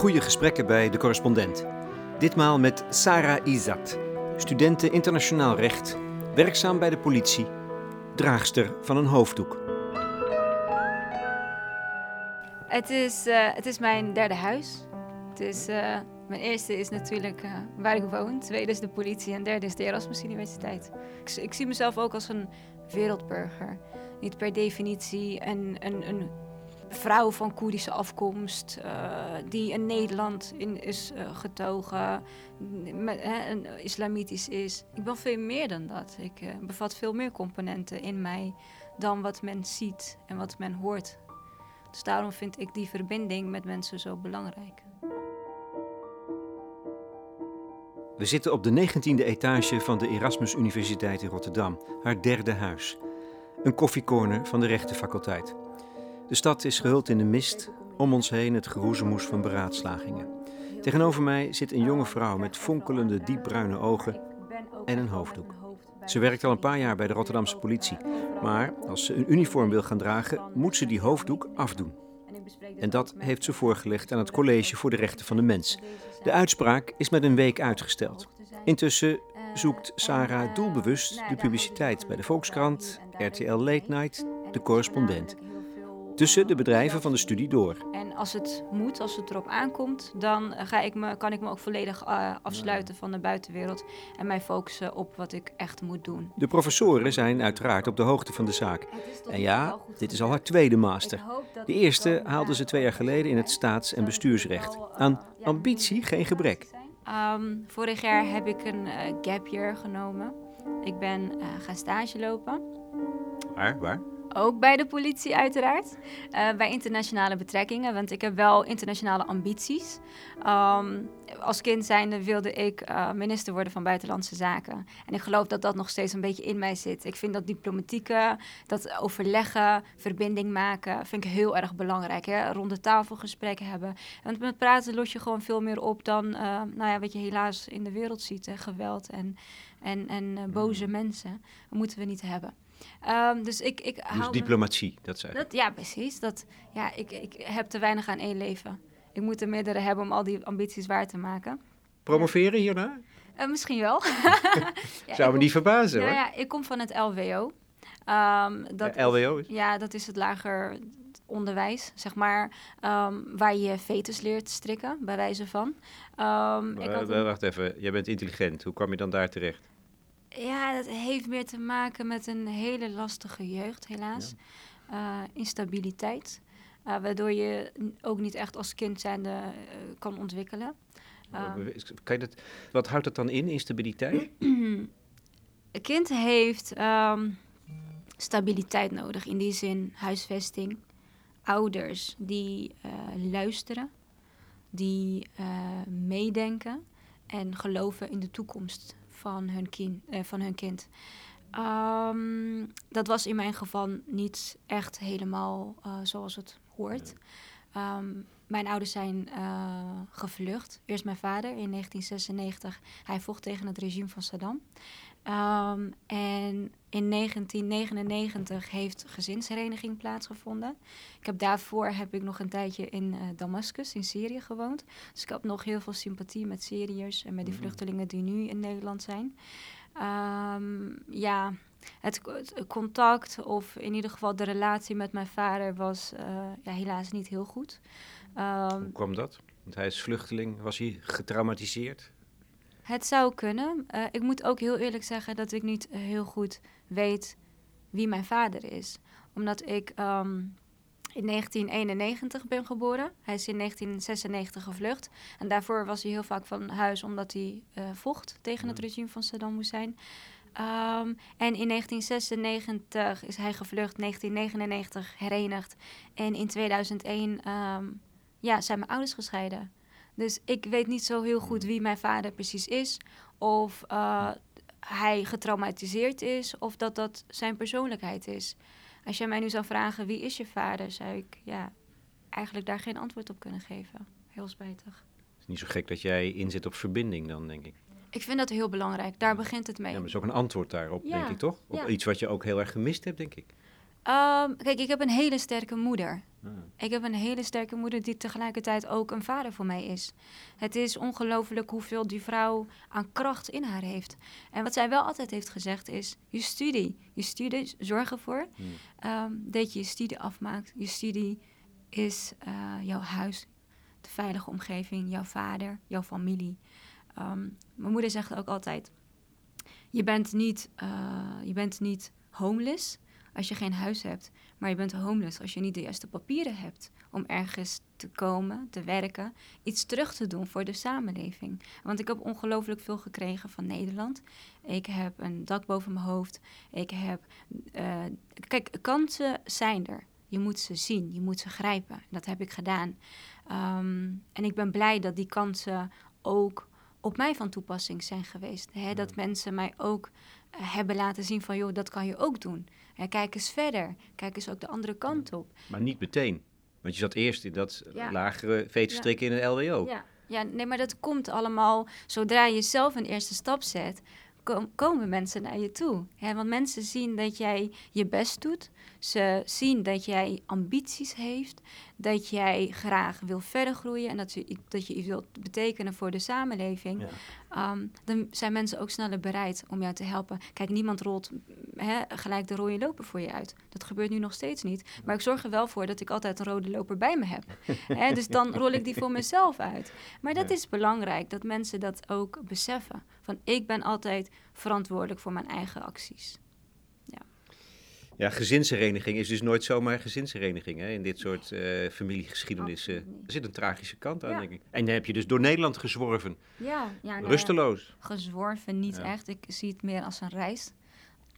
Goede gesprekken bij de correspondent. Ditmaal met Sarah Izat, studente internationaal recht, werkzaam bij de politie, draagster van een hoofddoek. Het is, uh, het is mijn derde huis. Het is, uh, mijn eerste is natuurlijk uh, waar ik woon, tweede is de politie en derde is de Erasmus Universiteit. Ik, ik zie mezelf ook als een wereldburger. Niet per definitie een, een, een vrouw van Koerdische afkomst uh, die in Nederland in is uh, getogen, met, hè, een islamitisch is. Ik ben veel meer dan dat. Ik uh, bevat veel meer componenten in mij dan wat men ziet en wat men hoort. Dus daarom vind ik die verbinding met mensen zo belangrijk. We zitten op de 19e etage van de Erasmus Universiteit in Rotterdam, haar derde huis. Een koffiecorner van de rechtenfaculteit. De stad is gehuld in de mist, om ons heen het geroezemoes van beraadslagingen. Tegenover mij zit een jonge vrouw met fonkelende diepbruine ogen en een hoofddoek. Ze werkt al een paar jaar bij de Rotterdamse politie, maar als ze een uniform wil gaan dragen, moet ze die hoofddoek afdoen. En dat heeft ze voorgelegd aan het College voor de Rechten van de Mens. De uitspraak is met een week uitgesteld. Intussen zoekt Sarah doelbewust de publiciteit bij de Volkskrant, RTL Late Night, de correspondent tussen de bedrijven van de studie door. En als het moet, als het erop aankomt, dan ga ik me, kan ik me ook volledig uh, afsluiten van de buitenwereld en mij focussen op wat ik echt moet doen. De professoren zijn uiteraard op de hoogte van de zaak. En ja, dit is al haar tweede master. De eerste haalde ze twee jaar geleden in het staats- en bestuursrecht. Aan ambitie geen gebrek. Um, vorig jaar heb ik een uh, gap year genomen. Ik ben uh, gaan stage lopen. Waar? Waar? Ook bij de politie uiteraard. Uh, bij internationale betrekkingen, want ik heb wel internationale ambities. Um, als kind zijnde wilde ik uh, minister worden van Buitenlandse Zaken. En ik geloof dat dat nog steeds een beetje in mij zit. Ik vind dat diplomatieke, dat overleggen, verbinding maken, vind ik heel erg belangrijk. Hè? Rond de tafelgesprekken hebben. Want met praten los je gewoon veel meer op dan uh, nou ja, wat je helaas in de wereld ziet. Hè? Geweld en, en, en boze mensen. Dat moeten we niet hebben. Um, dus ik, ik dus diplomatie, dat zei dat, Ja, precies. Dat, ja, ik, ik heb te weinig aan één leven. Ik moet er meerdere hebben om al die ambities waar te maken. Promoveren hierna? Uh, misschien wel. ja, Zou me niet verbazen ja, hoor. Ja, ik kom van het LWO. Um, dat ja, LWO is? Ja, dat is het lager onderwijs, zeg maar, um, waar je fetus leert strikken, bij wijze van. Um, uh, een... Wacht even, jij bent intelligent. Hoe kwam je dan daar terecht? Ja, dat heeft meer te maken met een hele lastige jeugd, helaas. Ja. Uh, instabiliteit. Uh, waardoor je ook niet echt als kind zijnde uh, kan ontwikkelen. kan je dat, wat houdt dat dan in, instabiliteit? een kind heeft um, stabiliteit nodig. In die zin huisvesting. Ouders die luisteren. Die meedenken. En geloven in de toekomst van hun, kind, uh, van hun kind. Um, dat was in mijn geval niet echt helemaal uh, zoals het hoort. Um, mijn ouders zijn uh, gevlucht. Eerst mijn vader in 1996. Hij vocht tegen het regime van Saddam. Um, en in 1999 heeft gezinshereniging plaatsgevonden. Ik heb daarvoor heb ik nog een tijdje in uh, Damascus in Syrië gewoond. Dus ik heb nog heel veel sympathie met Syriërs en met die vluchtelingen die nu in Nederland zijn. Um, ja, het, het, contact of in ieder geval de relatie met mijn vader was uh, ja, helaas niet heel goed. Um, Hoe kwam dat? Want hij is vluchteling. Was hij getraumatiseerd? Het zou kunnen. Uh, ik moet ook heel eerlijk zeggen dat ik niet heel goed weet wie mijn vader is. Omdat ik um, in 1991 ben geboren. Hij is in 1996 gevlucht. En daarvoor was hij heel vaak van huis omdat hij uh, vocht tegen het regime van Saddam Hussein. Um, en in 1996 is hij gevlucht, 1999 herenigd. En in 2001 um, ja, zijn mijn ouders gescheiden. Dus ik weet niet zo heel goed wie mijn vader precies is. Of uh, hij getraumatiseerd is. Of dat dat zijn persoonlijkheid is. Als jij mij nu zou vragen wie is je vader, zou ik ja, eigenlijk daar geen antwoord op kunnen geven. Heel spijtig. Het is niet zo gek dat jij inzet op verbinding dan, denk ik. Ik vind dat heel belangrijk. Daar begint het mee. Ja, maar is ook een antwoord daarop, denk ik toch? Op ja. iets wat je ook heel erg gemist hebt, denk ik. Um, kijk, ik heb een hele sterke moeder. Ik heb een hele sterke moeder die tegelijkertijd ook een vader voor mij is. Het is ongelooflijk hoeveel die vrouw aan kracht in haar heeft. En wat zij wel altijd heeft gezegd is: je studie, je studie, zorg ervoor ehm, dat je je studie afmaakt. Je studie is eh, jouw huis, de veilige omgeving, jouw vader, jouw familie. Ehm, mijn moeder zegt ook altijd: je bent niet, uh, je bent niet homeless als je geen huis hebt. Maar je bent homeless als je niet de juiste papieren hebt om ergens te komen, te werken, iets terug te doen voor de samenleving. Want ik heb ongelooflijk veel gekregen van Nederland. Ik heb een dak boven mijn hoofd. Ik heb. Uh, kijk, kansen zijn er. Je moet ze zien, je moet ze grijpen. Dat heb ik gedaan. Um, en ik ben blij dat die kansen ook op mij van toepassing zijn geweest. Hè? Dat mensen mij ook uh, hebben laten zien van, joh, dat kan je ook doen. Kijk eens verder. Kijk eens ook de andere kant op. Maar niet meteen. Want je zat eerst in dat ja. lagere veterstrikken ja. in het LWO. Ja. ja, nee, maar dat komt allemaal zodra je zelf een eerste stap zet komen mensen naar je toe. Want mensen zien dat jij je best doet. Ze zien dat jij ambities heeft. Dat jij graag wil verder groeien. En dat je, dat je iets wilt betekenen voor de samenleving. Ehm, dan zijn mensen ook sneller bereid om jou te helpen. Kijk, niemand rolt hè, gelijk de rode loper voor je uit. Dat gebeurt nu nog steeds niet. Maar ik zorg er wel voor dat ik altijd een rode loper bij me heb. hè? Dus dan rol ik die voor mezelf uit. Maar dat is belangrijk, dat mensen dat ook beseffen. Van ik ben altijd verantwoordelijk voor mijn eigen acties. Ja. Gezinshereniging is dus nooit zomaar gezinshereniging hè? in dit soort uh, familiegeschiedenissen. Er zit een tragische kant aan, denk ik. En dan heb je dus door Nederland gezworven. Ja, ja nou Rusteloos. gezworven niet echt. Ik zie het meer als een reis.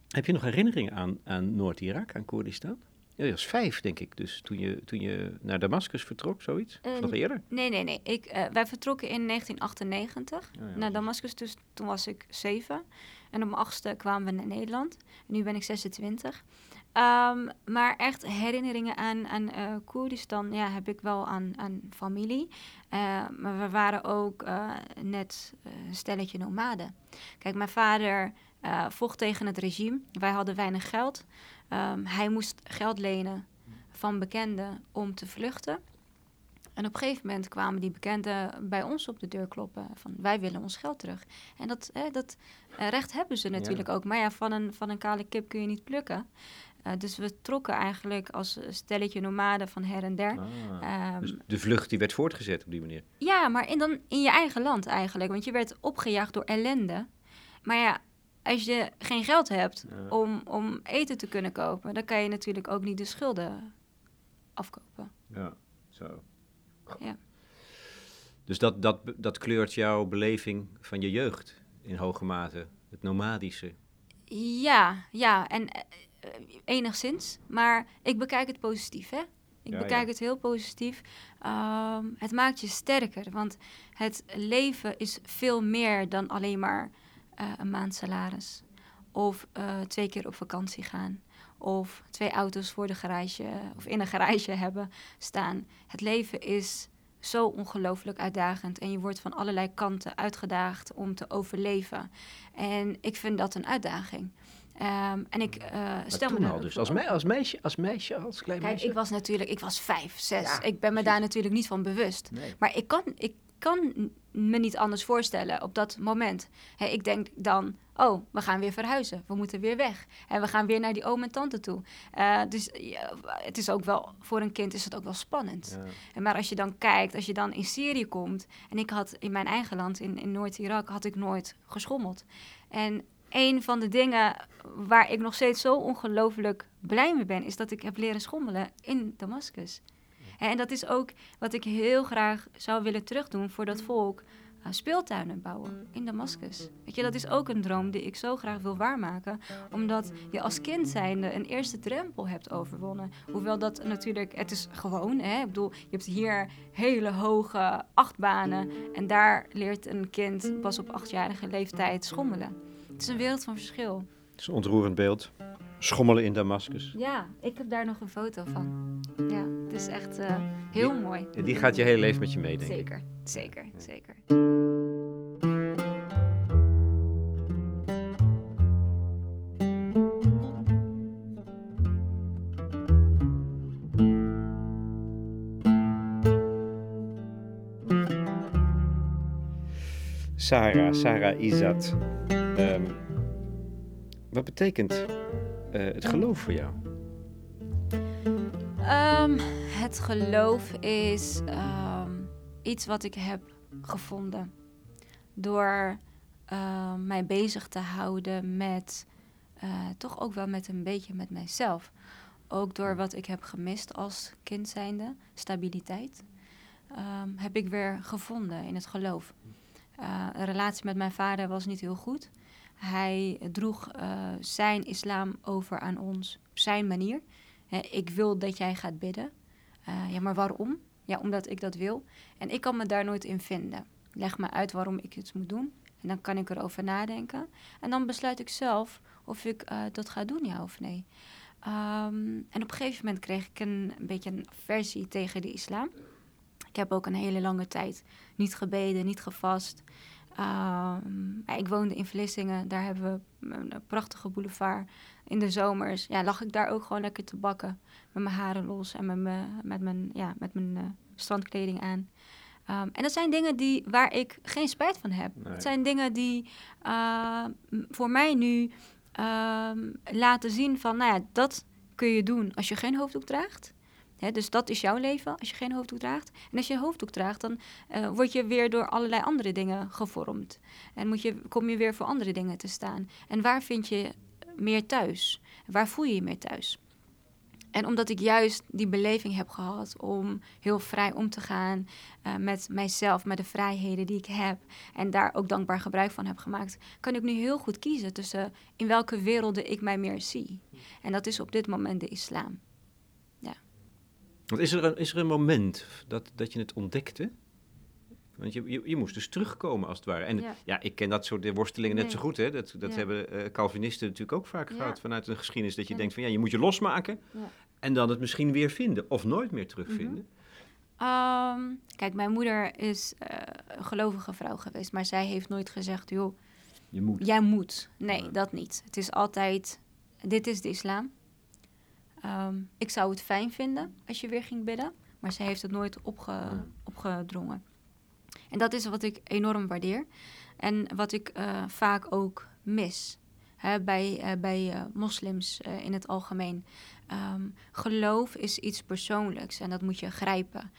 Heb je nog herinneringen aan, aan Noord-Irak, aan Koerdistan? Ja, je was vijf, denk ik, dus toen je, toen je naar Damascus vertrok, zoiets? Of nog eerder? Nee, nee, nee. Ik, uh, wij vertrokken in 1998 oh, ja, naar Damascus, dus toen was ik zeven. En op mijn achtste kwamen we naar Nederland. Nu ben ik 26. Um, maar echt herinneringen aan, aan uh, Koerdistan ja, heb ik wel aan, aan familie. Uh, maar we waren ook net een stelletje nomaden. Kijk, mijn vader vocht tegen het regime. Wij hadden weinig geld. Um, hij moest geld lenen van bekenden om te vluchten. En op een gegeven moment kwamen die bekenden bij ons op de deur kloppen van wij willen ons geld terug. En dat, dat uh, recht hebben ze natuurlijk ook. Maar ja, van een, van een kale kip kun je niet plukken. Uh, dus we trokken eigenlijk als stelletje nomaden van her en der. Ah, um, dus de vlucht die werd voortgezet op die manier? Ja, maar in, dan in je eigen land eigenlijk. Want je werd opgejaagd door ellende. Maar ja, als je geen geld hebt om, om eten te kunnen kopen, dan kan je natuurlijk ook niet de schulden afkopen. Ja, zo. Ja. Dus dat, dat, dat kleurt jouw beleving van je jeugd in hoge mate, het nomadische. Ja, ja, en uh, enigszins. Maar ik bekijk het positief, hè? Ik bekijk het heel positief. Um, het maakt je sterker, want het leven is veel meer dan alleen maar uh, een maand salaris. Of uh, twee keer op vakantie gaan. Of twee auto's voor de garage of in een garage hebben staan. Het leven is zo ongelooflijk uitdagend. En je wordt van allerlei kanten uitgedaagd om te overleven. En ik vind dat een uitdaging. Um, en ik uh, stel me al dus als, me als, meisje, als meisje, als klein Kijk, meisje. ik was natuurlijk, ik was vijf, zes. Ja, ik ben me daar natuurlijk niet van bewust. Nee. Maar ik kan, ik kan me niet anders voorstellen op dat moment. ik denk dan, oh, we gaan weer verhuizen. We moeten weer weg. En we gaan weer naar die oom en tante toe. Uh, dus ja, het is ook wel, voor een kind is het ook wel spannend. Ja. En maar als je dan kijkt, als je dan in Syrië komt... en ik had in mijn eigen land, in, in Noord-Irak, had ik nooit geschommeld. En een van de dingen waar ik nog steeds zo ongelooflijk blij mee ben... is dat ik heb leren schommelen in Damascus. En dat is ook wat ik heel graag zou willen terugdoen voor dat volk. Uh, speeltuinen bouwen in Damascus. Weet je, dat is ook een droom die ik zo graag wil waarmaken. Omdat je als kind zijnde een eerste drempel hebt overwonnen. Hoewel dat natuurlijk, het is gewoon, hè. Ik bedoel, je hebt hier hele hoge achtbanen. En daar leert een kind pas op achtjarige leeftijd schommelen. Het is een wereld van verschil. Het is een ontroerend beeld schommelen in Damascus. Ja, ik heb daar nog een foto van. Ja, het is echt eh, heel die, mooi. Die gaat je hele leven met je mee, zeker. Zeker, zeker, zeker. Sarah, Sarah Izat. Ehm, wat betekent eh, het geloof voor jou? Ehm, het geloof is ehm, iets wat ik heb gevonden door ehm, mij bezig te houden met eh, toch ook wel met een beetje met mijzelf. Ook door wat ik heb gemist als kind zijnde, stabiliteit, heb ik weer gevonden in het geloof. Uh, relatie met mijn vader was niet heel goed. Hij droeg uh, zijn islam over aan ons op zijn manier. Ik wil dat jij gaat bidden. Uh, ja, maar waarom? Ja, omdat ik dat wil. En ik kan me daar nooit in vinden. Leg me uit waarom ik het moet doen. En dan kan ik erover nadenken. En dan besluit ik zelf of ik uh, dat ga doen, ja of nee. Um, en op een gegeven moment kreeg ik een, een beetje een versie tegen de islam. Ik heb ook een hele lange tijd niet gebeden, niet gevast. Um, ik woonde in Vlissingen, daar hebben we een prachtige boulevard. In de zomers ja, lag ik daar ook gewoon lekker te bakken. Met mijn haren los en met, me, met mijn, ja, met mijn uh, strandkleding aan. Um, en dat zijn dingen die, waar ik geen spijt van heb. Het zijn dingen die uh, voor mij nu laten zien van, nou ja, dat kun je doen als je geen hoofddoek draagt. Dus dat is jouw leven als je geen hoofddoek draagt. En als je een hoofddoek draagt, dan uh, word je weer door allerlei andere dingen gevormd. En moet je, kom je weer voor andere dingen te staan. En waar vind je meer thuis? Waar voel je je meer thuis? En omdat ik juist die beleving heb gehad om heel vrij om te gaan uh, met mijzelf, met de vrijheden die ik heb. En daar ook dankbaar gebruik van heb gemaakt, kan ik nu heel goed kiezen tussen in welke werelden ik mij meer zie. En dat is op dit moment de islam. Want is er een, is er een moment dat, dat je het ontdekte? Want je, je, je, moest dus terugkomen als het ware. En ja, ja ik ken dat soort worstelingen net zo goed. Hè? Dat, dat ja. hebben uh, Calvinisten natuurlijk ook vaak ja. gehad vanuit een geschiedenis. Dat je denkt van ja, je moet je losmaken. En dan het misschien weer vinden. Of nooit meer terugvinden. Mm -hmm. um, kijk, mijn moeder is uh, een gelovige vrouw geweest. Maar zij heeft nooit gezegd, joh, je moet. jij moet. Nee, dat niet. Het is altijd, dit is de islam. Um, ik zou het fijn vinden als je weer ging bidden. Maar zij heeft het nooit opge opgedrongen. En dat is wat ik enorm waardeer. En wat ik uh, vaak ook mis hè, bij, uh, bij uh, moslims in het algemeen. Um, geloof is iets persoonlijks en dat moet je grijpen.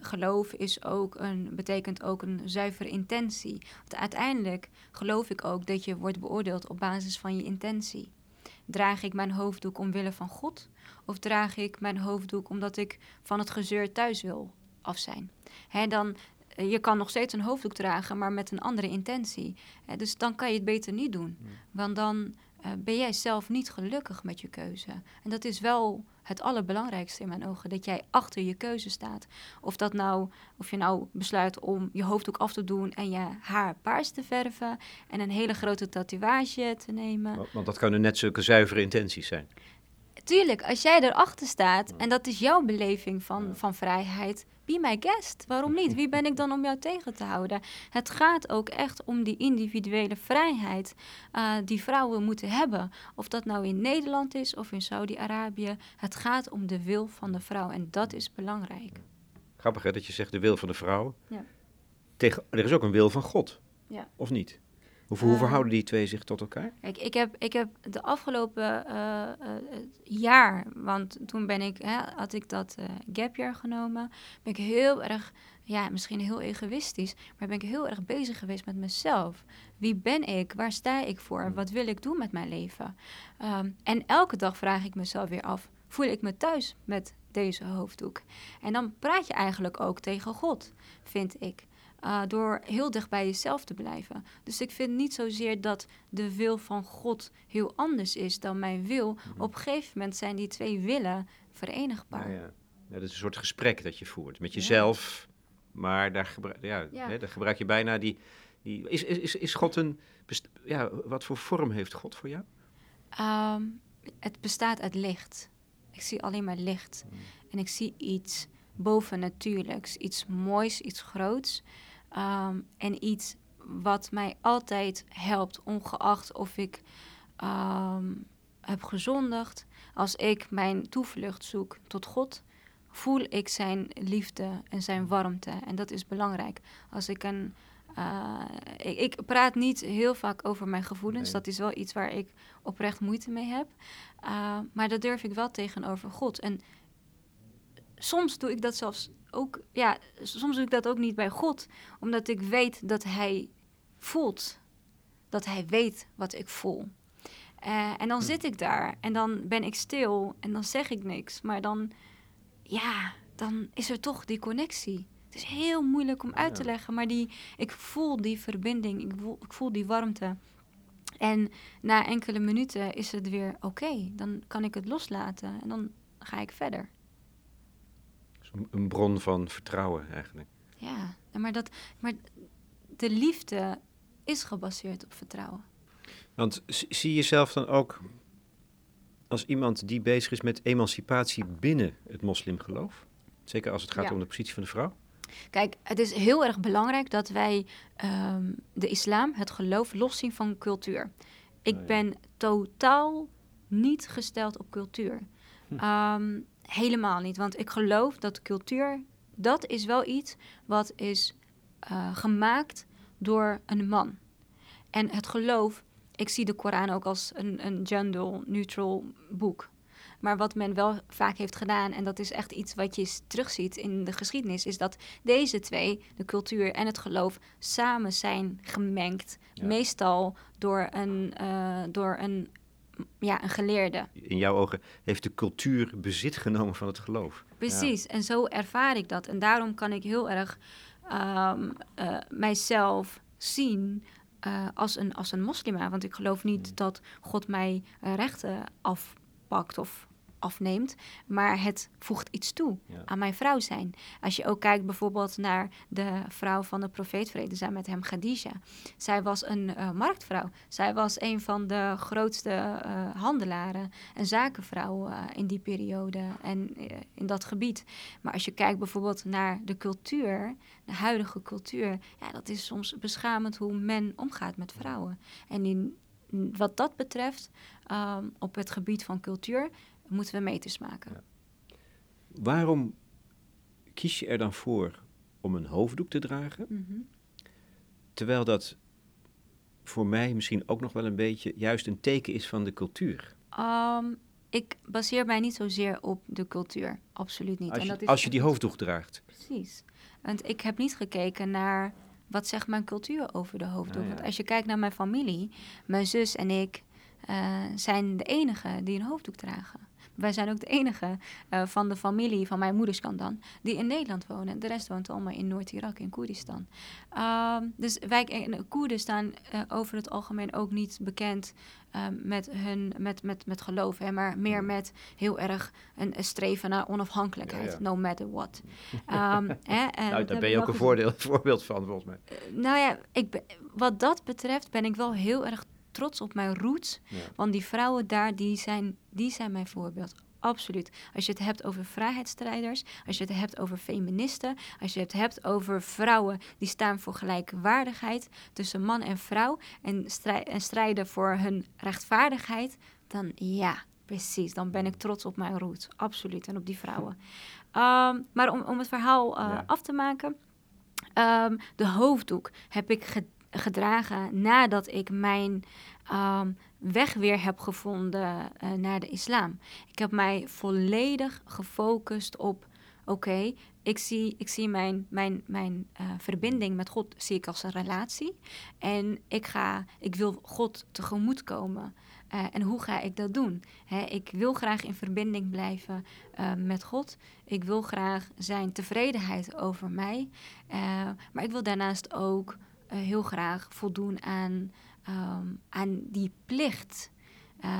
geloof is ook een, betekent ook een zuivere intentie. Want uiteindelijk geloof ik ook dat je wordt beoordeeld op basis van je intentie. Draag ik mijn hoofddoek omwille van God? Of draag ik mijn hoofddoek omdat ik van het gezeur thuis wil af zijn? Hè, dan je kan nog steeds een hoofddoek dragen, maar met een andere intentie. dus dan kan je het beter niet doen. Want dan uh, ben jij zelf niet gelukkig met je keuze. En dat is wel het allerbelangrijkste in mijn ogen. Dat jij achter je keuze staat. Of, dat nou, of je nou besluit om je hoofddoek af te doen en je haar paars te verven. En een hele grote tatoeage te nemen. Want dat kunnen net zulke zuivere intenties zijn. Tuurlijk, als jij erachter staat en dat is jouw beleving van, ja. van vrijheid, be my guest. Waarom niet? Wie ben ik dan om jou tegen te houden? Het gaat ook echt om die individuele vrijheid uh, die vrouwen moeten hebben. Of dat nou in Nederland is of in Saudi-Arabië. Het gaat om de wil van de vrouw en dat is belangrijk. Grappig hè, dat je zegt de wil van de vrouw. Ja. Tegen, er is ook een wil van God. Ja. Of niet? Hoe, hoe verhouden die twee zich tot elkaar? Kijk, ik heb, ik heb de afgelopen uh, uh, jaar, want toen ben ik, hè, had ik dat uh, gapjaar genomen, ben ik heel erg, ja, misschien heel egoïstisch, maar ben ik heel erg bezig geweest met mezelf. Wie ben ik? Waar sta ik voor? Wat wil ik doen met mijn leven? Um, en elke dag vraag ik mezelf weer af, voel ik me thuis met deze hoofddoek? En dan praat je eigenlijk ook tegen God, vind ik. Uh, door heel dicht bij jezelf te blijven. Dus ik vind niet zozeer dat de wil van God heel anders is dan mijn wil. Mm-hmm. Op een gegeven moment zijn die twee willen verenigbaar. Ja, ja. ja dat is een soort gesprek dat je voert met jezelf. Maar daar, gebruik, ja, Hè, daar gebruik je bijna die. die is, is, is God een. Ja, wat voor vorm heeft God voor jou? Um, het bestaat uit licht. Ik zie alleen maar licht. Mm. En ik zie iets bovennatuurlijks, iets moois, iets groots. Um, en iets wat mij altijd helpt, ongeacht of ik um, heb gezondigd. Als ik mijn toevlucht zoek tot God, voel ik zijn liefde en zijn warmte. En dat is belangrijk. Als ik een Uh, ik, ik, praat niet heel vaak over mijn gevoelens. Nee. Dat is wel iets waar ik oprecht moeite mee heb. Uh, maar dat durf ik wel tegenover God. En soms doe ik dat zelfs ook. Ja, soms doe ik dat ook niet bij God, omdat ik weet dat Hij voelt. Dat Hij weet wat ik voel. Uh, en dan hm. zit ik daar en dan ben ik stil en dan zeg ik niks. Maar dan, ja, dan is er toch die connectie. Het is heel moeilijk om uit te leggen, maar die, ik voel die verbinding, ik voel, ik voel die warmte. En na enkele minuten is het weer oké. Dan kan ik het loslaten en dan ga ik verder. Een bron van vertrouwen eigenlijk. Ja, maar, dat, maar de liefde is gebaseerd op vertrouwen. Want zie je jezelf dan ook als iemand die bezig is met emancipatie binnen het moslimgeloof? Zeker als het gaat Ja. om de positie van de vrouw? Kijk, het is heel erg belangrijk dat wij ehm, de islam, het geloof, loszien van cultuur. Ik Oh ja. ben totaal niet gesteld op cultuur. Hm. Ehm, helemaal niet, want ik geloof dat cultuur, dat is wel iets wat is eh, gemaakt door een man. En het geloof, ik zie de Koran ook als een, een gender-neutral boek. Maar wat men wel vaak heeft gedaan, en dat is echt iets wat je terugziet in de geschiedenis, is dat deze twee, de cultuur en het geloof, samen zijn gemengd. Ja. Meestal door een, eh, door een, ja, een geleerde. In jouw ogen heeft de cultuur bezit genomen van het geloof. Precies, en zo ervaar ik dat. En daarom kan ik heel erg ehm, eh, mijzelf zien eh, als, een, als een moslima. Want ik geloof niet Mm. dat God mij eh, rechten afpakt of afneemt, maar het voegt iets toe Ja. aan mijn vrouw zijn. Als je ook kijkt bijvoorbeeld naar de vrouw van de profeet vrede zij met hem, Khadija. Zij was een eh, marktvrouw. Zij was een van de grootste eh, handelaren en zakenvrouwen eh, in die periode en in dat gebied. Maar als je kijkt bijvoorbeeld naar de cultuur, de huidige cultuur, ja, dat is soms beschamend hoe men omgaat met vrouwen. En in, wat dat betreft, ehm, op het gebied van cultuur, moeten we meters maken. Ja. Waarom kies je er dan voor om een hoofddoek te dragen? Mhm. Terwijl dat voor mij misschien ook nog wel een beetje juist een teken is van de cultuur. Ehm, ik baseer mij niet zozeer op de cultuur. Absoluut niet. Als en je, dat is als je die hoofddoek draagt. Precies. Want ik heb niet gekeken naar wat zegt mijn cultuur over de hoofddoek. Ah, ja. Want als je kijkt naar mijn familie, mijn zus en ik eh, zijn de enigen die een hoofddoek dragen. Wij zijn ook de enige eh, van de familie, van mijn moeders kant dan, die in Nederland wonen. De rest woont allemaal in Noord-Irak, in Koerdistan. Ehm, dus wij, en Koerden staan eh, over het algemeen ook niet bekend eh, met, hun, met, met, met geloof, hè, maar meer met heel erg een, een streven naar onafhankelijkheid, Ja, ja. no matter what. Ehm, hè, en nou, daar ben je ook een voordeel, voorbeeld van, volgens mij. Nou ja, ik ben, wat dat betreft ben ik wel heel erg trots op mijn roots. Ja. Want die vrouwen daar, die zijn, die zijn mijn voorbeeld. Absoluut. Als je het hebt over vrijheidsstrijders, als je het hebt over feministen, als je het hebt over vrouwen die staan voor gelijkwaardigheid tussen man en vrouw en, strij- en strijden voor hun rechtvaardigheid, dan ja, precies. Dan ben ik trots op mijn roots. Absoluut. En op die vrouwen. Ehm, maar om, om het verhaal eh, Ja. af te maken. ehm, de hoofddoek heb ik gedragen nadat ik mijn ehm, weg weer heb gevonden eh, naar de islam. Ik heb mij volledig gefocust op, oké, ik zie, ik zie mijn, mijn, mijn eh, verbinding met God zie ik als een relatie. En ik, ga, ik wil God tegemoet komen. Eh, en hoe ga ik dat doen? Ik wil graag in verbinding blijven met God. Ik wil graag zijn tevredenheid over mij. Maar ik wil daarnaast ook eh, heel graag voldoen aan, ehm, aan die plicht. eh,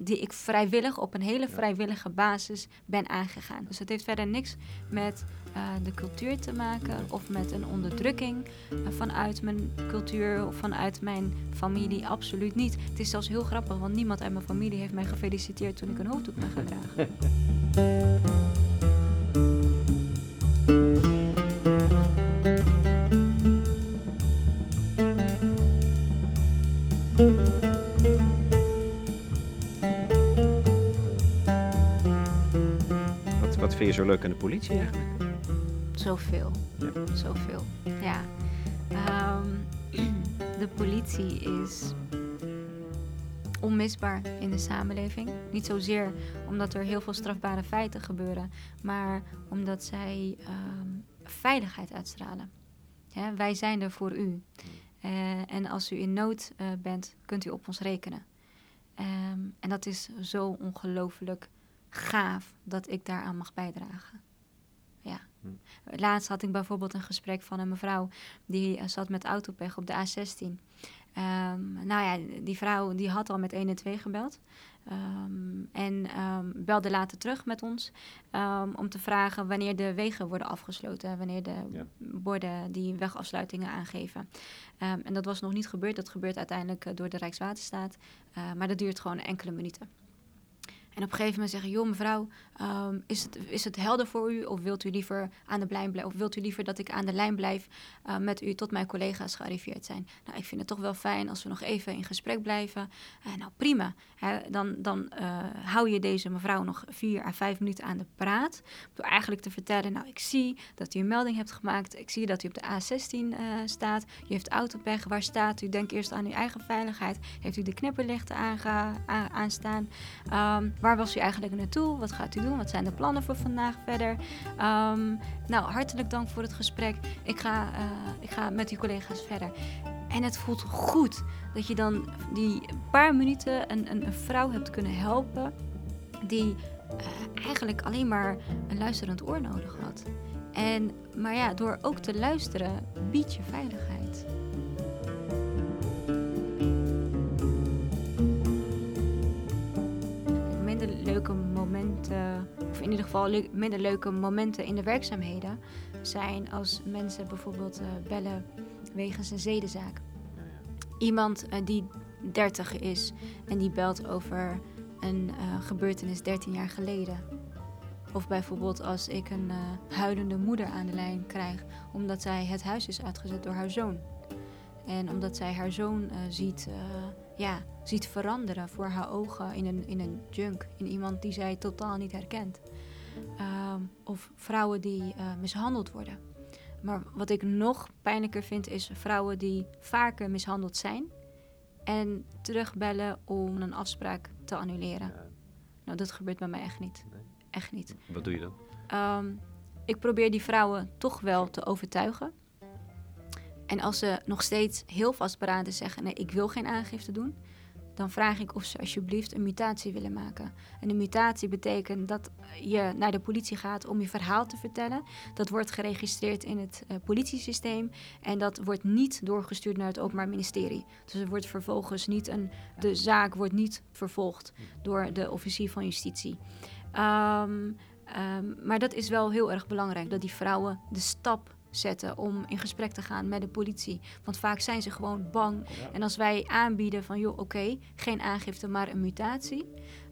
die ik vrijwillig op een hele vrijwillige basis ben aangegaan. Dus het heeft verder niks met eh, de cultuur te maken of met een onderdrukking vanuit mijn cultuur of vanuit mijn familie. Absoluut niet. Het is zelfs heel grappig, want niemand uit mijn familie heeft mij gefeliciteerd toen ik een hoofddoek ben gaan zo leuk aan de politie eigenlijk? Zoveel. Ja. Zoveel. Ja. Ehm, de politie is onmisbaar in de samenleving. Niet zozeer omdat er heel veel strafbare feiten gebeuren, maar omdat zij ehm, veiligheid uitstralen. wij zijn er voor u. Uh, en als u in nood uh, bent, kunt u op ons rekenen. Um, en dat is zo ongelooflijk gaaf dat ik daaraan mag bijdragen. Ja. Hm. Laatst had ik bijvoorbeeld een gesprek van een mevrouw die uh, zat met autopech op de A16. Um, nou ja, die vrouw die had al met 1 en 2 gebeld. Um, en um, belde later terug met ons om te vragen wanneer de wegen worden afgesloten. Wanneer de borden die wegafsluitingen aangeven. en dat was nog niet gebeurd. Dat gebeurt uiteindelijk eh, door de Rijkswaterstaat. Uh, maar dat duurt gewoon enkele minuten. En op een gegeven moment zeggen, joh mevrouw, um, is, het, is het helder voor u? Of wilt u liever aan de lijn blijven? Of wilt u liever dat ik aan de lijn blijf uh, met u tot mijn collega's gearriveerd zijn? Nou, ik vind het toch wel fijn als we nog even in gesprek blijven. Uh, nou, prima. Hè, dan dan uh, hou je deze mevrouw nog vier à vijf minuten aan de praat. Door eigenlijk te vertellen, nou, ik zie dat u een melding hebt gemaakt. Ik zie dat u op de A16 staat. U heeft autopech. Waar staat u? Denk eerst aan uw eigen veiligheid. Heeft u de knipperlichten aanstaan? Um, waar was u eigenlijk naartoe? Wat gaat u doen? Wat zijn de plannen voor vandaag verder? Um, nou, hartelijk dank voor het gesprek. Ik ga, uh, ik ga met uw collega's verder. En het voelt goed dat je dan die paar minuten een, een, een vrouw hebt kunnen helpen die uh, eigenlijk alleen maar een luisterend oor nodig had. En, maar ja, door ook te luisteren bied je veiligheid. In ieder geval minder leuke momenten in de werkzaamheden, zijn als mensen bijvoorbeeld uh, bellen wegens een zedenzaak. Iemand uh, die 30 is en die belt over een uh, gebeurtenis 13 jaar geleden. Of bijvoorbeeld als ik een huilende moeder aan de lijn krijg omdat zij het huis is uitgezet door haar zoon. En omdat zij haar zoon ziet ja, ziet veranderen voor haar ogen in een, in een junk, in iemand die zij totaal niet herkent. Ehm, of vrouwen die uh, mishandeld worden. Maar wat ik nog pijnlijker vind, is vrouwen die vaker mishandeld zijn en terugbellen om een afspraak te annuleren. Nou, dat gebeurt bij mij echt niet. Echt niet. Wat doe je dan? Um, ik probeer die vrouwen toch wel te overtuigen. En als ze nog steeds heel vastberaden zeggen: nee, ik wil geen aangifte doen, dan vraag ik of ze alsjeblieft een mutatie willen maken. En een mutatie betekent dat je naar de politie gaat om je verhaal te vertellen. Dat wordt geregistreerd in het uh, politiesysteem en dat wordt niet doorgestuurd naar het Openbaar Ministerie. Dus er wordt vervolgens niet een, de zaak wordt niet vervolgd door de officier van justitie. Um, um, maar dat is wel heel erg belangrijk, dat die vrouwen de stap zetten om in gesprek te gaan met de politie. Want vaak zijn ze gewoon bang. En als wij aanbieden van, joh, oké, geen aangifte, maar een mutatie,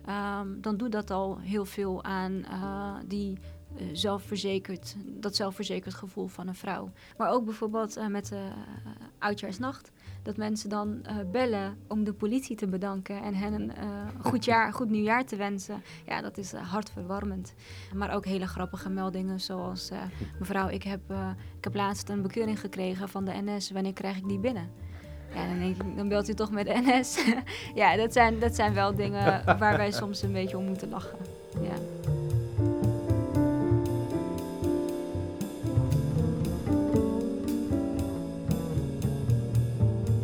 um, dan doet dat al heel veel aan uh, die uh, zelfverzekerd, dat zelfverzekerd gevoel van een vrouw. Maar ook bijvoorbeeld uh, met uh, Oudjaarsnacht dat mensen dan uh, bellen om de politie te bedanken en hen een uh, goed, jaar, goed nieuwjaar te wensen. Ja, dat is uh, hartverwarmend. Maar ook hele grappige meldingen zoals... mevrouw, ik heb, ik heb laatst een bekeuring gekregen van de NS. Wanneer krijg ik die binnen? Ja, dan, denk ik, dan belt u toch met de NS. ja, dat zijn, dat zijn wel dingen waar wij soms een beetje om moeten lachen. Ja.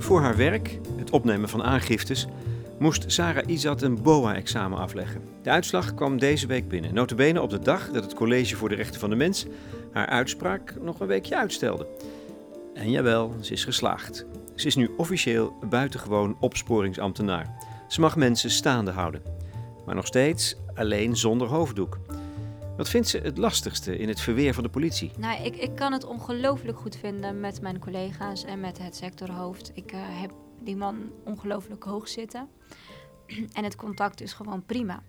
Voor haar werk, het opnemen van aangiftes, moest Sarah Izat een BOA-examen afleggen. De uitslag kwam deze week binnen, notabene op de dag dat het College voor de Rechten van de Mens haar uitspraak nog een weekje uitstelde. En jawel, ze is geslaagd. Ze is nu officieel buitengewoon opsporingsambtenaar. Ze mag mensen staande houden. Maar nog steeds alleen zonder hoofddoek. Wat vindt ze het lastigste in het verweer van de politie? Nou, ik, ik kan het ongelooflijk goed vinden met mijn collega's en met het sectorhoofd. Ik uh, heb die man ongelooflijk hoog zitten. en het contact is gewoon prima.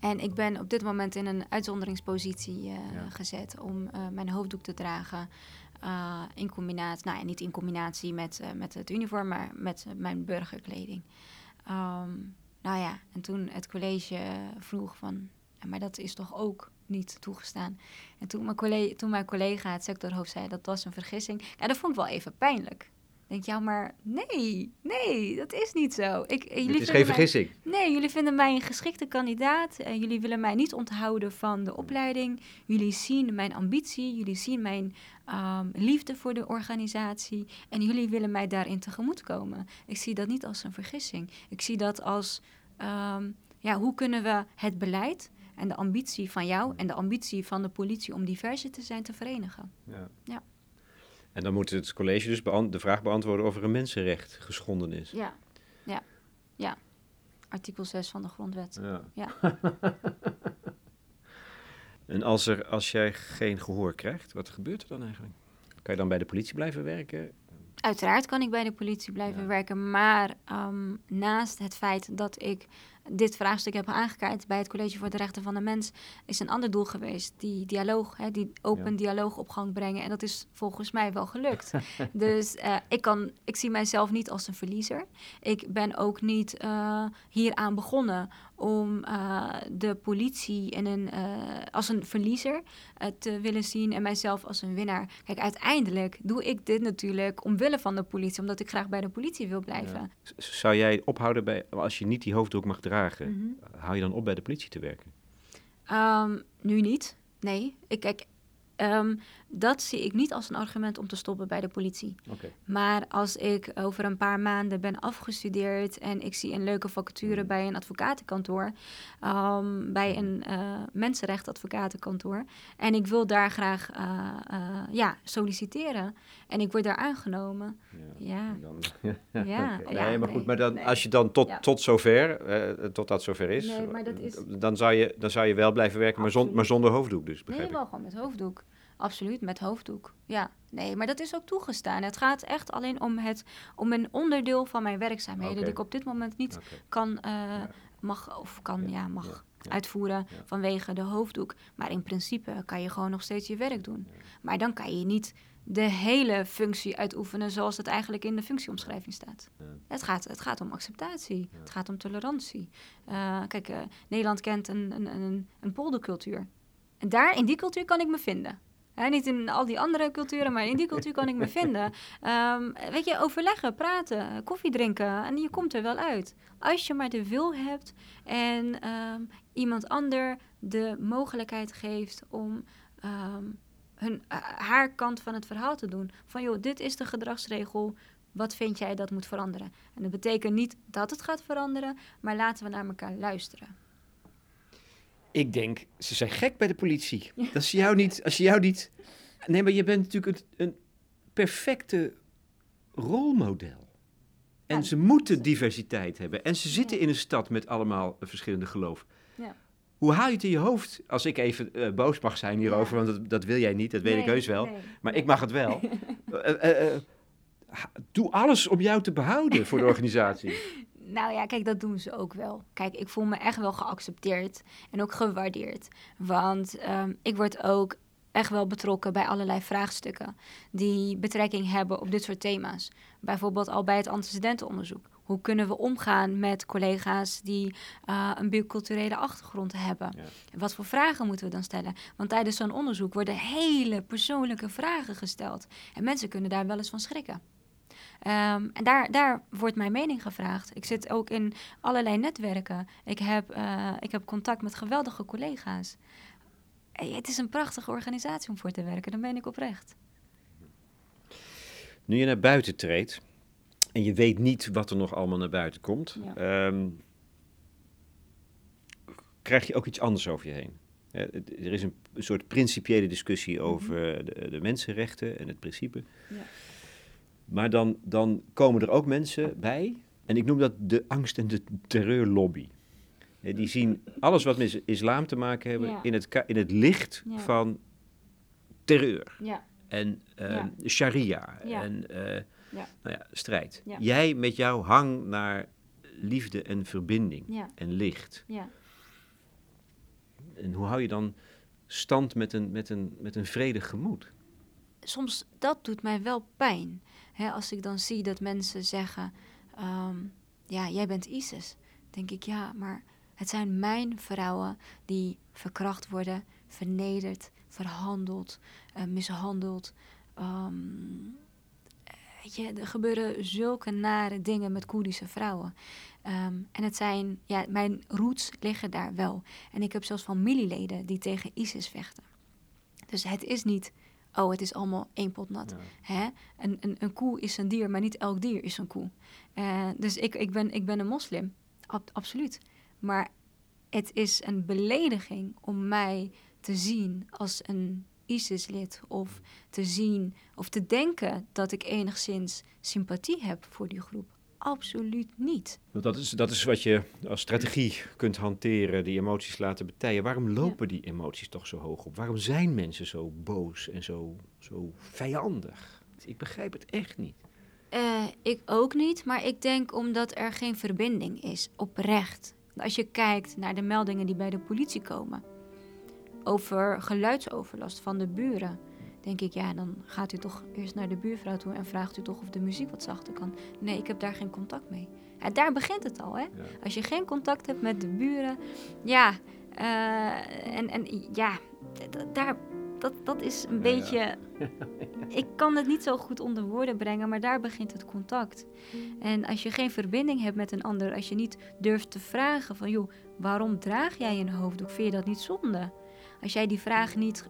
En ik ben op dit moment in een uitzonderingspositie uh, ja. gezet om uh, mijn hoofddoek te dragen. in combinatie, nou ja, niet in combinatie met, met het uniform, maar met mijn burgerkleding. Um, nou ja, en toen het college vroeg van maar dat is toch ook niet toegestaan. En toen mijn collega, toen mijn collega het sectorhoofd zei dat was een vergissing, ja, dat vond ik wel even pijnlijk. denk ja, maar nee, nee, dat is niet zo. Ik, jullie het is geen vergissing. nee, jullie vinden mij een geschikte kandidaat. En jullie willen mij niet onthouden van de opleiding. Jullie zien mijn ambitie, jullie zien mijn um, liefde voor de organisatie. En jullie willen mij daarin tegemoetkomen. Ik zie dat niet als een vergissing. Ik zie dat als, um, ja, hoe kunnen we het beleid en de ambitie van jou en de ambitie van de politie om diverser te zijn te verenigen. Ja. ja. En dan moet het college dus de vraag beantwoorden of er een mensenrecht geschonden is. Ja, ja, ja. Artikel 6 van de grondwet. Ja. ja. en als, er, als jij geen gehoor krijgt, wat gebeurt er dan eigenlijk? Kan je dan bij de politie blijven werken? Uiteraard kan ik bij de politie blijven werken, maar um, naast het feit dat ik dit vraagstuk heb aangekaart bij het College voor de Rechten van de Mens, is een ander doel geweest. Die dialoog, hè, die open dialoog op gang brengen. En dat is volgens mij wel gelukt. dus uh, ik, kan, ik zie mijzelf niet als een verliezer. Ik ben ook niet uh, hieraan begonnen om uh, de politie in een, als een verliezer te willen zien en mijzelf als een winnaar. Kijk, uiteindelijk doe ik dit natuurlijk omwille van de politie, omdat ik graag bij de politie wil blijven. Zou jij ophouden bij, als je niet die hoofddoek mag dragen? Mm Hou je dan op bij de politie te werken? Um, nu niet. Nee. Ik, kijk, um, dat zie ik niet als een argument om te stoppen bij de politie. Okay. Maar als ik over een paar maanden ben afgestudeerd en ik zie een leuke vacature mm. bij een advocatenkantoor, um, bij een uh, mensenrechtadvocatenkantoor, en ik wil daar graag uh, uh, ja, solliciteren en ik word daar aangenomen. Ja. ja. Dan, ja. ja. Nee, maar goed, maar dan, als je dan tot, tot zover, tot dat zover is, nee, maar dat is... Dan, zou je, dan zou je wel blijven werken, maar, zon, maar zonder hoofddoek dus, begrijp Nee, wel gewoon met hoofddoek. Absoluut, met hoofddoek. Ja, nee, maar dat is ook toegestaan. Het gaat echt alleen om, het, om een onderdeel van mijn werkzaamheden... die ik op dit moment niet kan, uh, mag, of kan, ja, mag uitvoeren vanwege de hoofddoek. Maar in principe kan je gewoon nog steeds je werk doen. Maar dan kan je niet de hele functie uitoefenen zoals het eigenlijk in de functieomschrijving staat. Het, gaat, het gaat om acceptatie, het gaat om tolerantie. Uh, kijk, uh, Nederland kent een, een, een, een poldercultuur. En daar, in die cultuur kan ik me vinden niet in al die andere culturen, maar in die cultuur kan ik me vinden. Um, weet je, overleggen, praten, koffie drinken en je komt er wel uit. Als je maar de wil hebt en ehm, iemand ander de mogelijkheid geeft om ehm, hun, uh, haar kant van het verhaal te doen. Van joh, dit is de gedragsregel. Wat vind jij dat moet veranderen? En dat betekent niet dat het gaat veranderen, maar laten we naar elkaar luisteren. Ik denk, ze zijn gek bij de politie. Dat als, jou niet, als je jou niet... Nee, maar je bent natuurlijk een, een perfecte rolmodel. En ze moeten diversiteit hebben. En ze zitten in een stad met allemaal verschillende geloof. Ja. Hoe haal je het in je hoofd? Als ik even uh, boos mag zijn hierover, want dat, dat, wil jij niet, dat weet ik heus wel. Maar ik mag het wel. uh, uh, doe alles om jou te behouden voor de organisatie. Nou ja, kijk, dat doen ze ook wel. Kijk, ik voel me echt wel geaccepteerd en ook gewaardeerd. Want um, ik word ook echt wel betrokken bij allerlei vraagstukken die betrekking hebben op dit soort thema's. Bijvoorbeeld al bij het antecedentenonderzoek. Hoe kunnen we omgaan met collega's die uh, een biculturele achtergrond hebben? Wat voor vragen moeten we dan stellen? Want tijdens zo'n onderzoek worden hele persoonlijke vragen gesteld. En mensen kunnen daar wel eens van schrikken. Um, en daar, daar wordt mijn mening gevraagd. Ik zit ook in allerlei netwerken. Ik heb, uh, ik heb contact met geweldige collega's. Het is een prachtige organisatie om voor te werken, dan ben ik oprecht. Nu je naar buiten treedt en je weet niet wat er nog allemaal naar buiten komt, ja. um, krijg je ook iets anders over je heen. er is een, soort principiële discussie mhm. over de, de, mensenrechten en het principe. Ja. Maar dan, dan komen er ook mensen bij, en ik noem dat de angst- en de terreurlobby. Die zien alles wat met islam te maken hebben in, het, in het licht van terreur. Ja. En uh, sharia en uh, Nou ja, strijd. Jij met jouw hang naar liefde en verbinding en licht. En hoe hou je dan stand met een, met een, met een vredig gemoed? Soms, dat doet mij wel pijn. Als ik dan zie dat mensen zeggen: um, Ja, jij bent ISIS. denk ik: Ja, maar het zijn mijn vrouwen die verkracht worden, vernederd, verhandeld, uh, mishandeld. Je, er gebeuren zulke nare dingen met Koerdische vrouwen. Ehm, en het zijn, ja, mijn roots liggen daar wel. En ik heb zelfs familieleden die tegen ISIS vechten. Dus het is niet, oh, het is allemaal één pot nat. Hè? Een, een, een koe is een dier, maar niet elk dier is een koe. Uh, dus ik, ik, ben, ik ben een moslim, Ab absoluut. Maar het is een belediging om mij te zien als een ISIS-lid of te zien of te denken dat ik enigszins sympathie heb voor die groep. Absoluut niet. Want dat is, dat is wat je als strategie kunt hanteren, die emoties laten betijen. Waarom lopen die emoties toch zo hoog op? Waarom zijn mensen zo boos en zo, zo vijandig? Ik begrijp het echt niet. Uh, ik ook niet, maar ik denk omdat er geen verbinding is, oprecht. Als je kijkt naar de meldingen die bij de politie komen over geluidsoverlast van de buren, denk ik, ja, dan gaat u toch eerst naar de buurvrouw toe en vraagt u toch of de muziek wat zachter kan. Nee, ik heb daar geen contact mee. Daar begint het al, hè? Als je geen contact hebt met de buren, ja, uh, en, en ja, daar, dat, dat is een beetje. ik kan het niet zo goed onder woorden brengen, maar daar begint het contact. En als je geen verbinding hebt met een ander, als je niet durft te vragen van joh, waarom draag jij een hoofddoek? Vind je dat niet zonde? Als jij die vraag niet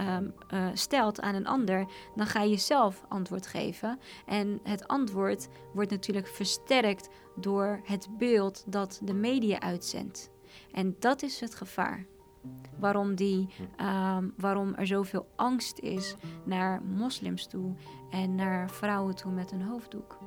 um, uh, stelt aan een ander, dan ga je zelf antwoord geven. En het antwoord wordt natuurlijk versterkt door het beeld dat de media uitzendt. En dat is het gevaar. Waarom, die, um, waarom er zoveel angst is naar moslims toe en naar vrouwen toe met een hoofddoek.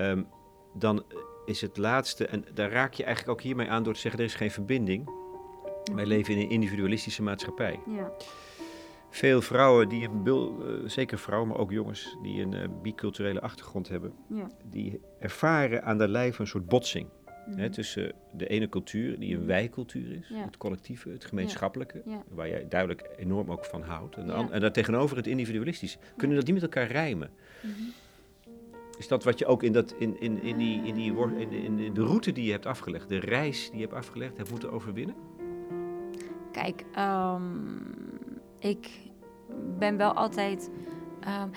Um, dan is het laatste, en daar raak je eigenlijk ook hiermee aan door te zeggen: er is geen verbinding. Wij leven in een individualistische maatschappij. Ja. Veel vrouwen, die een, uh, zeker vrouwen, maar ook jongens, die een uh, biculturele achtergrond hebben, ja. die ervaren aan de lijf een soort botsing. Mm. Hè, tussen de ene cultuur, die een wijcultuur is, het collectieve, het gemeenschappelijke, waar jij duidelijk enorm ook van houdt. En, en daartegenover het individualistische. Kunnen dat niet met elkaar rijmen? Mm -hmm. Is dat wat je ook in, dat, in, in, in, die, in, die, in, in de route die je hebt afgelegd, de reis die je hebt afgelegd, hebt moeten overwinnen? Kijk, um, ik ben wel altijd. Um,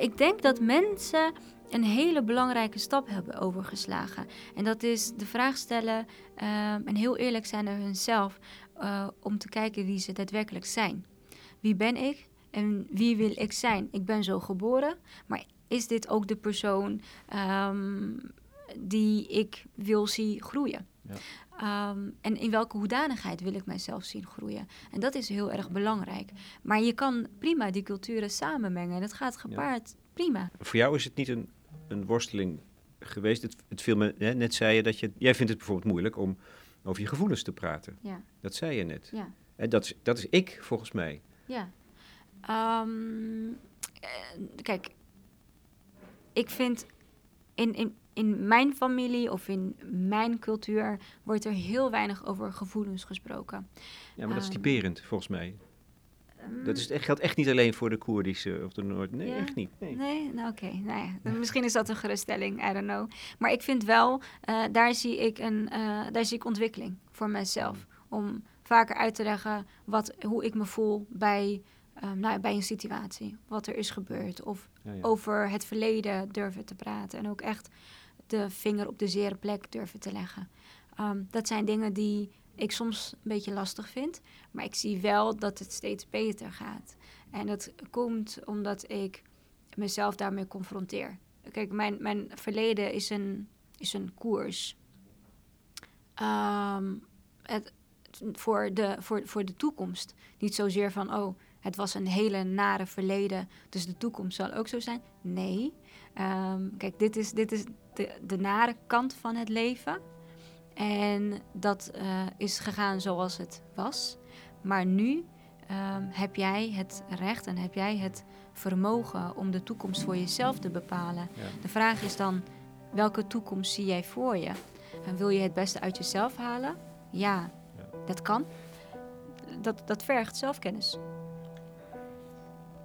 ik denk dat mensen een hele belangrijke stap hebben overgeslagen. En dat is de vraag stellen um, en heel eerlijk zijn naar hunzelf uh, om te kijken wie ze daadwerkelijk zijn. Wie ben ik en wie wil ik zijn? Ik ben zo geboren, maar is dit ook de persoon um, die ik wil zien groeien? Ja. Um, en in welke hoedanigheid wil ik mijzelf zien groeien? En dat is heel erg belangrijk. Maar je kan prima die culturen samenmengen. Dat gaat gepaard prima. Voor jou is het niet een, een worsteling geweest? Het, het viel me, hè, net zei je dat je... Jij vindt het bijvoorbeeld moeilijk om over je gevoelens te praten. Ja. Dat zei je net. Ja. En dat, is, dat is ik, volgens mij. Ja. Um, kijk, ik vind in, in, in mijn familie of in mijn cultuur wordt er heel weinig over gevoelens gesproken. Ja, maar dat is ehm, typerend volgens mij. Um, dat is, geldt echt niet alleen voor de Koerdische of de Noord. Nee, echt niet. Nee, nee nou oké. Nou ja, misschien is dat een geruststelling, I don't know. Maar ik vind wel, uh, daar, zie ik een, uh, daar zie ik ontwikkeling voor mezelf. Om vaker uit te leggen wat, hoe ik me voel bij um, nou, bij een situatie, wat er is gebeurd. Of over het verleden durven te praten. En ook echt de vinger op de zere plek durven te leggen. Um, dat zijn dingen die ik soms een beetje lastig vind. Maar ik zie wel dat het steeds beter gaat. En dat komt omdat ik mezelf daarmee confronteer. Kijk, mijn, mijn verleden is een, is een koers. Um, het, voor, de, voor, voor de toekomst. Niet zozeer van, oh, het was een hele nare verleden, dus de toekomst zal ook zo zijn. Nee. Um, kijk, dit is, dit is de, de nare kant van het leven. En dat uh, is gegaan zoals het was. Maar nu um, heb jij het recht en heb jij het vermogen om de toekomst voor jezelf te bepalen. Ja. De vraag is dan, welke toekomst zie jij voor je? En wil je het beste uit jezelf halen? Ja, ja. dat kan. Dat, dat vergt zelfkennis.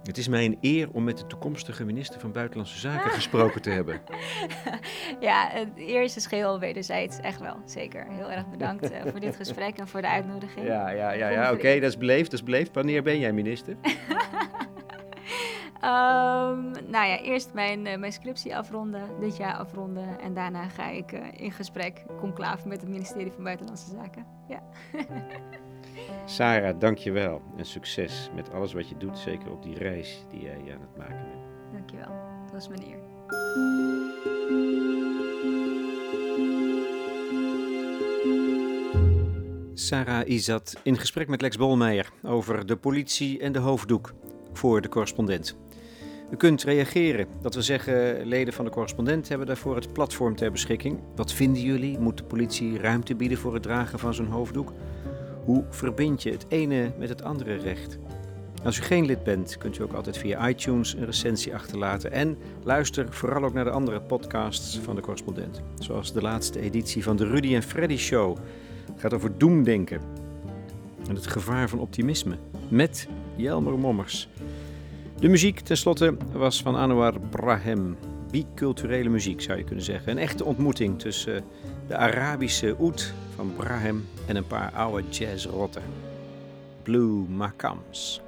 Het is mij een eer om met de toekomstige minister van Buitenlandse Zaken gesproken te hebben. ja, het eerste is geheel wederzijds. Echt wel, zeker. Heel erg bedankt uh, voor dit gesprek en voor de uitnodiging. Ja, ja, ja, ja oké, dat is beleefd, dat is beleefd. Wanneer ben jij minister? Um, nou ja, eerst mijn, uh, mijn scriptie afronden, dit jaar afronden. En daarna ga ik uh, in gesprek, conclave met het ministerie van Buitenlandse Zaken. Ja. Sarah, dankjewel en succes met alles wat je doet, zeker op die reis die jij aan het maken bent. Dankjewel, dat was mijn eer. Sarah Izat in gesprek met Lex Bolmeijer over de politie en de hoofddoek voor de correspondent. U kunt reageren. Dat wil zeggen, leden van de correspondent hebben daarvoor het platform ter beschikking. Wat vinden jullie? Moet de politie ruimte bieden voor het dragen van zo'n hoofddoek? Hoe verbind je het ene met het andere recht? Als u geen lid bent, kunt u ook altijd via iTunes een recensie achterlaten. En luister vooral ook naar de andere podcasts van de correspondent. Zoals de laatste editie van de Rudy en Freddy Show. Het gaat over doemdenken en het gevaar van optimisme. Met Jelmer Mommers. De muziek tenslotte was van Anwar Brahem. Biculturele muziek zou je kunnen zeggen. Een echte ontmoeting tussen de Arabische oud van Brahem en een paar oude jazzrotten. Blue Macams.